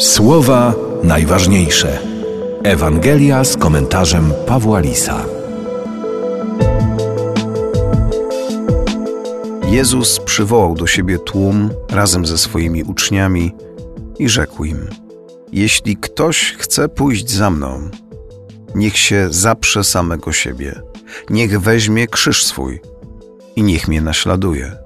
Słowa najważniejsze. Ewangelia z komentarzem Pawła Lisa. Jezus przywołał do siebie tłum razem ze swoimi uczniami i rzekł im: Jeśli ktoś chce pójść za mną, niech się zaprze samego siebie, niech weźmie krzyż swój i niech mnie naśladuje.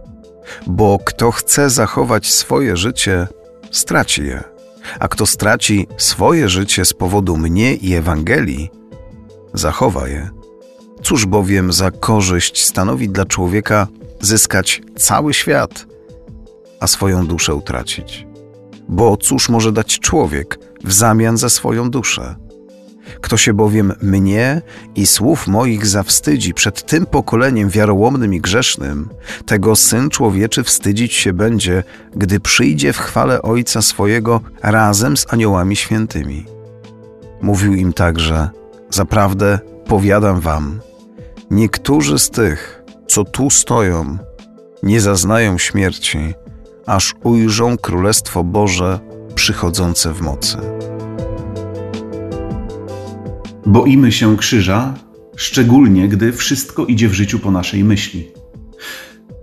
Bo kto chce zachować swoje życie, straci je a kto straci swoje życie z powodu mnie i Ewangelii, zachowa je. Cóż bowiem za korzyść stanowi dla człowieka zyskać cały świat, a swoją duszę utracić? Bo cóż może dać człowiek w zamian za swoją duszę? Kto się bowiem mnie i słów moich zawstydzi przed tym pokoleniem wiarołomnym i grzesznym, tego Syn Człowieczy wstydzić się będzie, gdy przyjdzie w chwale Ojca swojego razem z aniołami świętymi. Mówił im także, zaprawdę powiadam wam, niektórzy z tych, co tu stoją, nie zaznają śmierci, aż ujrzą Królestwo Boże przychodzące w mocy. Boimy się krzyża, szczególnie gdy wszystko idzie w życiu po naszej myśli.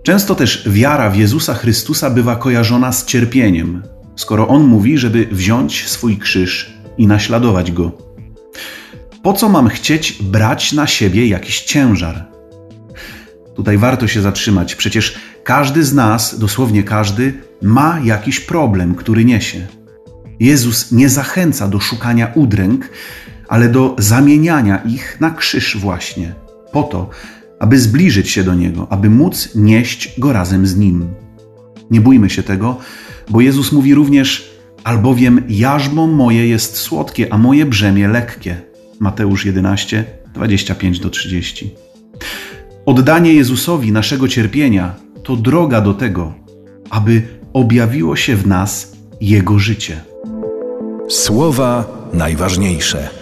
Często też wiara w Jezusa Chrystusa bywa kojarzona z cierpieniem, skoro On mówi, żeby wziąć swój krzyż i naśladować Go. Po co mam chcieć brać na siebie jakiś ciężar? Tutaj warto się zatrzymać, przecież każdy z nas, dosłownie każdy, ma jakiś problem, który niesie. Jezus nie zachęca do szukania udręk, ale do zamieniania ich na krzyż właśnie, po to, aby zbliżyć się do Niego, aby móc nieść Go razem z Nim. Nie bójmy się tego, bo Jezus mówi również, albowiem jarzmo moje jest słodkie, a moje brzemię lekkie. Mateusz 11, 25-30. Oddanie Jezusowi naszego cierpienia to droga do tego, aby objawiło się w nas Jego życie. Słowa najważniejsze.